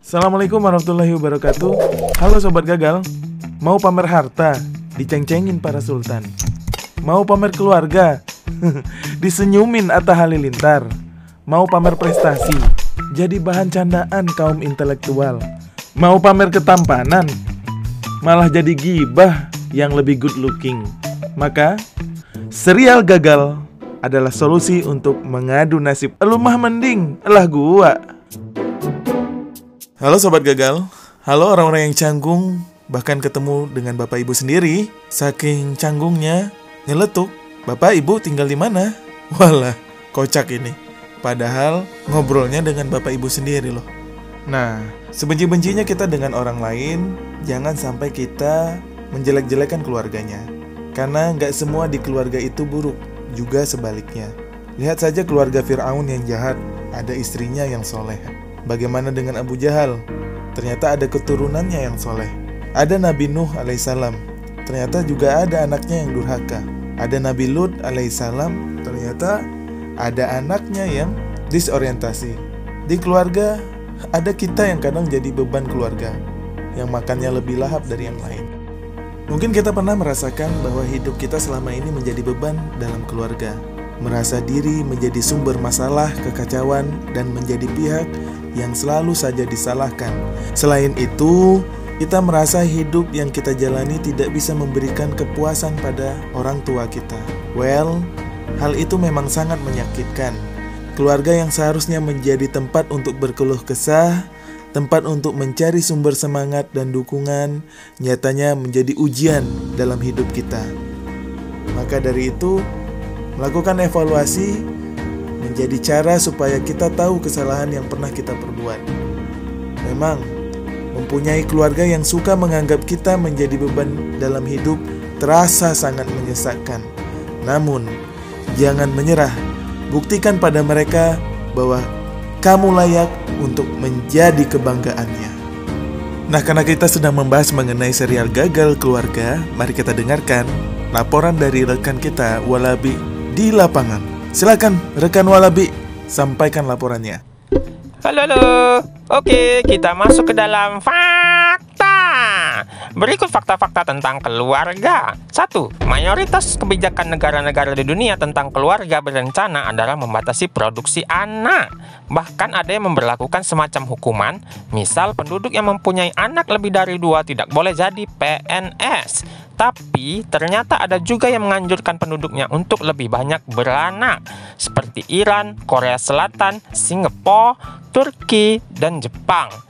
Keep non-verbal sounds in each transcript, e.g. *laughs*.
Assalamualaikum warahmatullahi wabarakatuh Halo Sobat Gagal Mau pamer harta? Diceng-cengin para sultan Mau pamer keluarga? *laughs* Disenyumin Atta Halilintar Mau pamer prestasi? Jadi bahan candaan kaum intelektual Mau pamer ketampanan? Malah jadi gibah yang lebih good looking Maka serial gagal adalah solusi untuk mengadu nasib Elumah mending, elah gua Halo Sobat Gagal. Halo orang-orang yang canggung Bahkan ketemu dengan Bapak Ibu sendiri. Saking canggungnya Nyeletuk Bapak Ibu tinggal di mana? *laughs* Walah, kocak ini. Padahal ngobrolnya dengan Bapak Ibu sendiri loh. Nah, sebenci-bencinya kita dengan orang lain Jangan sampai kita menjelek-jelekan keluarganya. Karena nggak semua di keluarga itu buruk Juga sebaliknya. Lihat saja keluarga Fir'aun yang jahat Ada istrinya yang soleh Bagaimana dengan Abu Jahal? Ternyata ada keturunannya yang soleh. Ada Nabi Nuh alaihissalam. Ternyata juga ada anaknya yang durhaka. Ada Nabi Lut alaihissalam. Ternyata ada anaknya yang disorientasi. Di keluarga ada kita yang kadang jadi beban keluarga. Yang makannya lebih lahap dari yang lain. Mungkin kita pernah merasakan bahwa hidup kita selama ini menjadi beban dalam keluarga merasa diri menjadi sumber masalah, kekacauan, dan menjadi pihak yang selalu saja disalahkan. Selain itu, kita merasa hidup yang kita jalani tidak bisa memberikan kepuasan pada orang tua kita. Well, hal itu memang sangat menyakitkan. Keluarga yang seharusnya menjadi tempat untuk berkeluh kesah, tempat untuk mencari sumber semangat dan dukungan, nyatanya menjadi ujian dalam hidup kita. Maka dari itu, Melakukan evaluasi menjadi cara supaya kita tahu kesalahan yang pernah kita perbuat. Memang, mempunyai keluarga yang suka menganggap kita menjadi beban dalam hidup terasa sangat menyesakkan. Namun, jangan menyerah. Buktikan pada mereka bahwa kamu layak untuk menjadi kebanggaannya. Nah, karena kita sedang membahas mengenai serial gagal keluarga, mari kita dengarkan laporan dari rekan kita Walabi di lapangan. Silakan rekan Walabi, sampaikan laporannya. Halo, halo. Oke, kita masuk ke dalam fakta. Berikut fakta-fakta tentang keluarga. Satu, mayoritas kebijakan negara-negara di dunia tentang keluarga berencana adalah membatasi produksi anak. Bahkan ada yang memperlakukan semacam hukuman, misal penduduk yang mempunyai anak lebih dari dua tidak boleh jadi PNS. Tapi ternyata ada juga yang menganjurkan penduduknya untuk lebih banyak beranak, seperti Iran, Korea Selatan, Singapura, Turki, dan Jepang.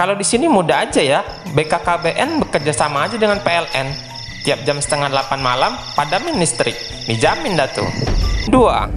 Kalau di sini mudah aja ya, BKKBN bekerja sama aja dengan PLN. Tiap jam setengah 8 malam, padamin listrik. Dijamin dah tuh. Dua,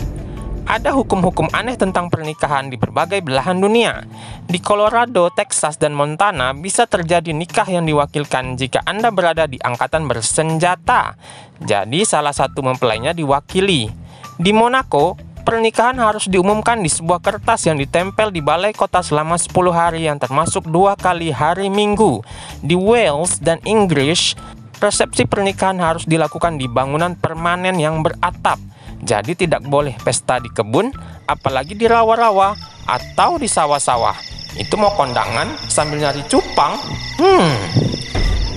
ada hukum-hukum aneh tentang pernikahan di berbagai belahan dunia. Di Colorado, Texas, dan Montana bisa terjadi nikah yang diwakilkan jika Anda berada di angkatan bersenjata. Jadi salah satu mempelainya diwakili. Di Monaco, pernikahan harus diumumkan di sebuah kertas yang ditempel di balai kota selama 10 hari yang termasuk dua kali hari Minggu. Di Wales dan Inggris, resepsi pernikahan harus dilakukan di bangunan permanen yang beratap. Jadi tidak boleh pesta di kebun, apalagi di rawa-rawa atau di sawah-sawah. Itu mau kondangan sambil nyari cupang? Hmm.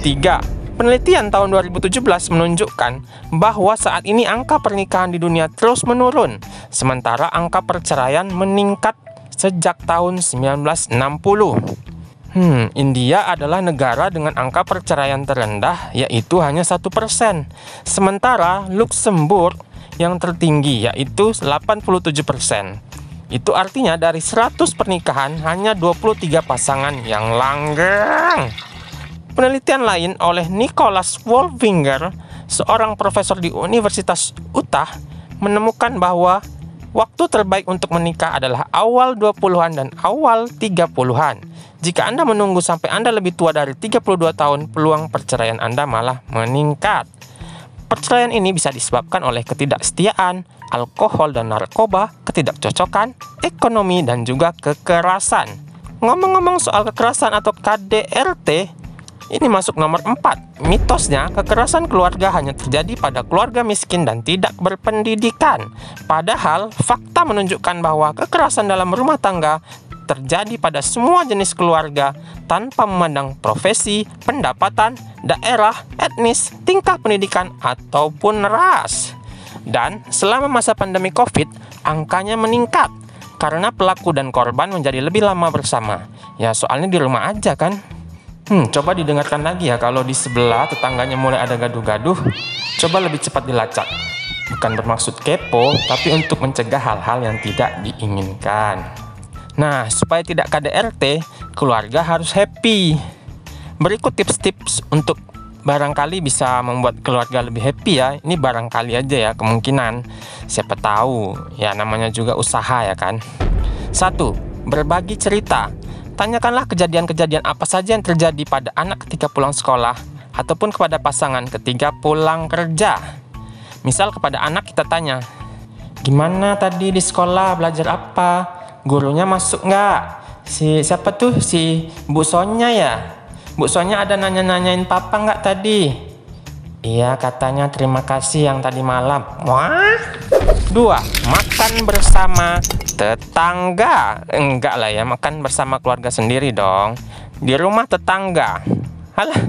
Tiga, Penelitian tahun 2017 menunjukkan bahwa saat ini angka pernikahan di dunia terus menurun, sementara angka perceraian meningkat sejak tahun 1960. Hmm, India adalah negara dengan angka perceraian terendah, yaitu hanya satu persen. Sementara Luxembourg yang tertinggi yaitu 87%. Itu artinya dari 100 pernikahan hanya 23 pasangan yang langgeng. Penelitian lain oleh Nicholas Wolfinger, seorang profesor di Universitas Utah, menemukan bahwa waktu terbaik untuk menikah adalah awal 20-an dan awal 30-an. Jika Anda menunggu sampai Anda lebih tua dari 32 tahun, peluang perceraian Anda malah meningkat. Perceraian ini bisa disebabkan oleh ketidaksetiaan, alkohol dan narkoba, ketidakcocokan, ekonomi, dan juga kekerasan. Ngomong-ngomong soal kekerasan atau KDRT, ini masuk nomor 4. Mitosnya, kekerasan keluarga hanya terjadi pada keluarga miskin dan tidak berpendidikan. Padahal, fakta menunjukkan bahwa kekerasan dalam rumah tangga terjadi pada semua jenis keluarga tanpa memandang profesi, pendapatan, daerah, etnis, tingkah pendidikan, ataupun ras. Dan selama masa pandemi COVID, angkanya meningkat karena pelaku dan korban menjadi lebih lama bersama. Ya, soalnya di rumah aja kan. Hmm, coba didengarkan lagi ya kalau di sebelah tetangganya mulai ada gaduh-gaduh, coba lebih cepat dilacak. Bukan bermaksud kepo, tapi untuk mencegah hal-hal yang tidak diinginkan. Nah, supaya tidak KDRT, keluarga harus happy. Berikut tips-tips untuk barangkali bisa membuat keluarga lebih happy ya. Ini barangkali aja ya kemungkinan. Siapa tahu, ya namanya juga usaha ya kan. Satu, berbagi cerita. Tanyakanlah kejadian-kejadian apa saja yang terjadi pada anak ketika pulang sekolah ataupun kepada pasangan ketika pulang kerja. Misal kepada anak kita tanya, gimana tadi di sekolah belajar apa? Gurunya masuk nggak? Si siapa tuh si Bu Sonya ya? Bu Sonya ada nanya-nanyain papa nggak tadi? Iya katanya terima kasih yang tadi malam. Wah. Dua, makan bersama tetangga. Enggak lah ya, makan bersama keluarga sendiri dong. Di rumah tetangga. Halah,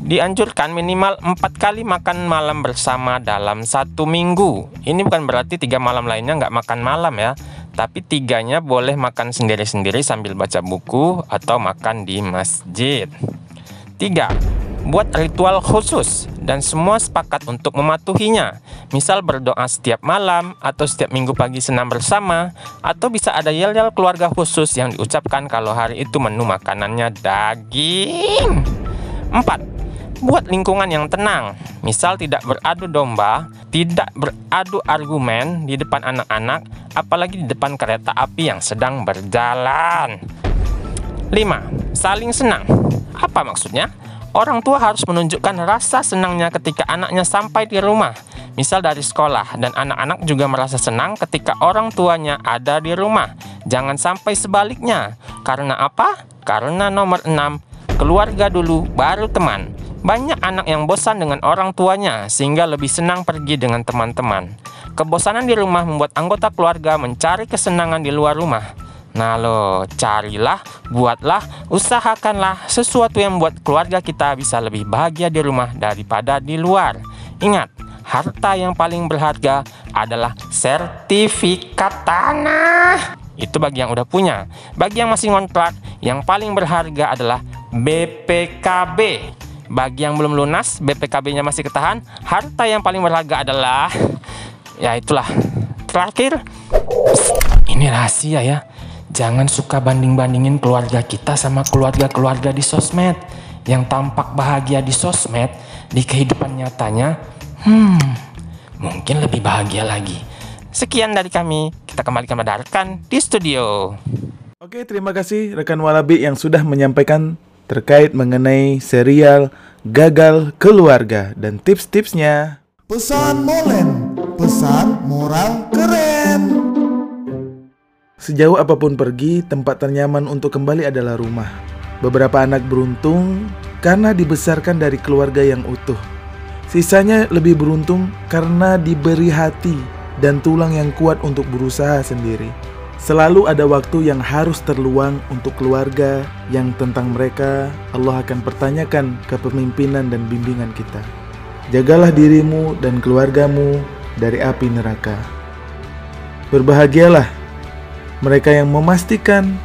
dianjurkan minimal empat kali makan malam bersama dalam satu minggu. Ini bukan berarti tiga malam lainnya nggak makan malam ya, tapi tiganya boleh makan sendiri-sendiri sambil baca buku atau makan di masjid. Tiga, buat ritual khusus dan semua sepakat untuk mematuhinya. Misal berdoa setiap malam atau setiap minggu pagi senam bersama atau bisa ada yel-yel keluarga khusus yang diucapkan kalau hari itu menu makanannya daging. 4. Buat lingkungan yang tenang. Misal tidak beradu domba, tidak beradu argumen di depan anak-anak, apalagi di depan kereta api yang sedang berjalan. 5. Saling senang. Apa maksudnya? Orang tua harus menunjukkan rasa senangnya ketika anaknya sampai di rumah, misal dari sekolah, dan anak-anak juga merasa senang ketika orang tuanya ada di rumah. Jangan sampai sebaliknya. Karena apa? Karena nomor 6, keluarga dulu baru teman. Banyak anak yang bosan dengan orang tuanya sehingga lebih senang pergi dengan teman-teman. Kebosanan di rumah membuat anggota keluarga mencari kesenangan di luar rumah. Nah lo, carilah, buatlah, usahakanlah sesuatu yang membuat keluarga kita bisa lebih bahagia di rumah daripada di luar. Ingat, harta yang paling berharga adalah sertifikat tanah. Itu bagi yang udah punya. Bagi yang masih ngontrak, yang paling berharga adalah BPKB. Bagi yang belum lunas, BPKB-nya masih ketahan, harta yang paling berharga adalah ya itulah. Terakhir, ini rahasia ya Jangan suka banding-bandingin keluarga kita sama keluarga-keluarga di sosmed. Yang tampak bahagia di sosmed, di kehidupan nyatanya, hmm, mungkin lebih bahagia lagi. Sekian dari kami, kita kembalikan pada rekan di studio. Oke, terima kasih rekan Walabi yang sudah menyampaikan terkait mengenai serial Gagal Keluarga dan tips-tipsnya. Pesan molen, pesan moral keren. Sejauh apa pun pergi, tempat ternyaman untuk kembali adalah rumah. Beberapa anak beruntung karena dibesarkan dari keluarga yang utuh. Sisanya lebih beruntung karena diberi hati dan tulang yang kuat untuk berusaha sendiri. Selalu ada waktu yang harus terluang untuk keluarga yang tentang mereka Allah akan pertanyakan kepemimpinan dan bimbingan kita. Jagalah dirimu dan keluargamu dari api neraka. Berbahagialah mereka yang memastikan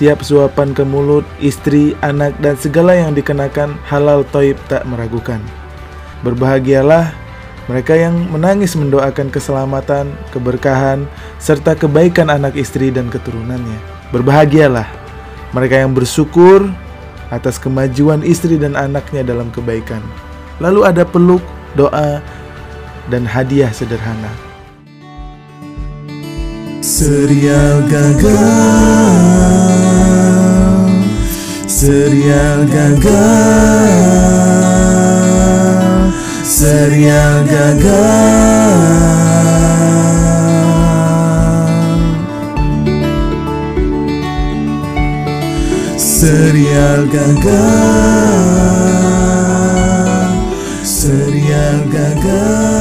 tiap suapan ke mulut, istri, anak, dan segala yang dikenakan halal toib tak meragukan. Berbahagialah mereka yang menangis mendoakan keselamatan, keberkahan, serta kebaikan anak istri dan keturunannya. Berbahagialah mereka yang bersyukur atas kemajuan istri dan anaknya dalam kebaikan. Lalu ada peluk, doa, dan hadiah sederhana. Serial gagal. Serial gagal. Serial gagal. Serial gagal. Serial gagal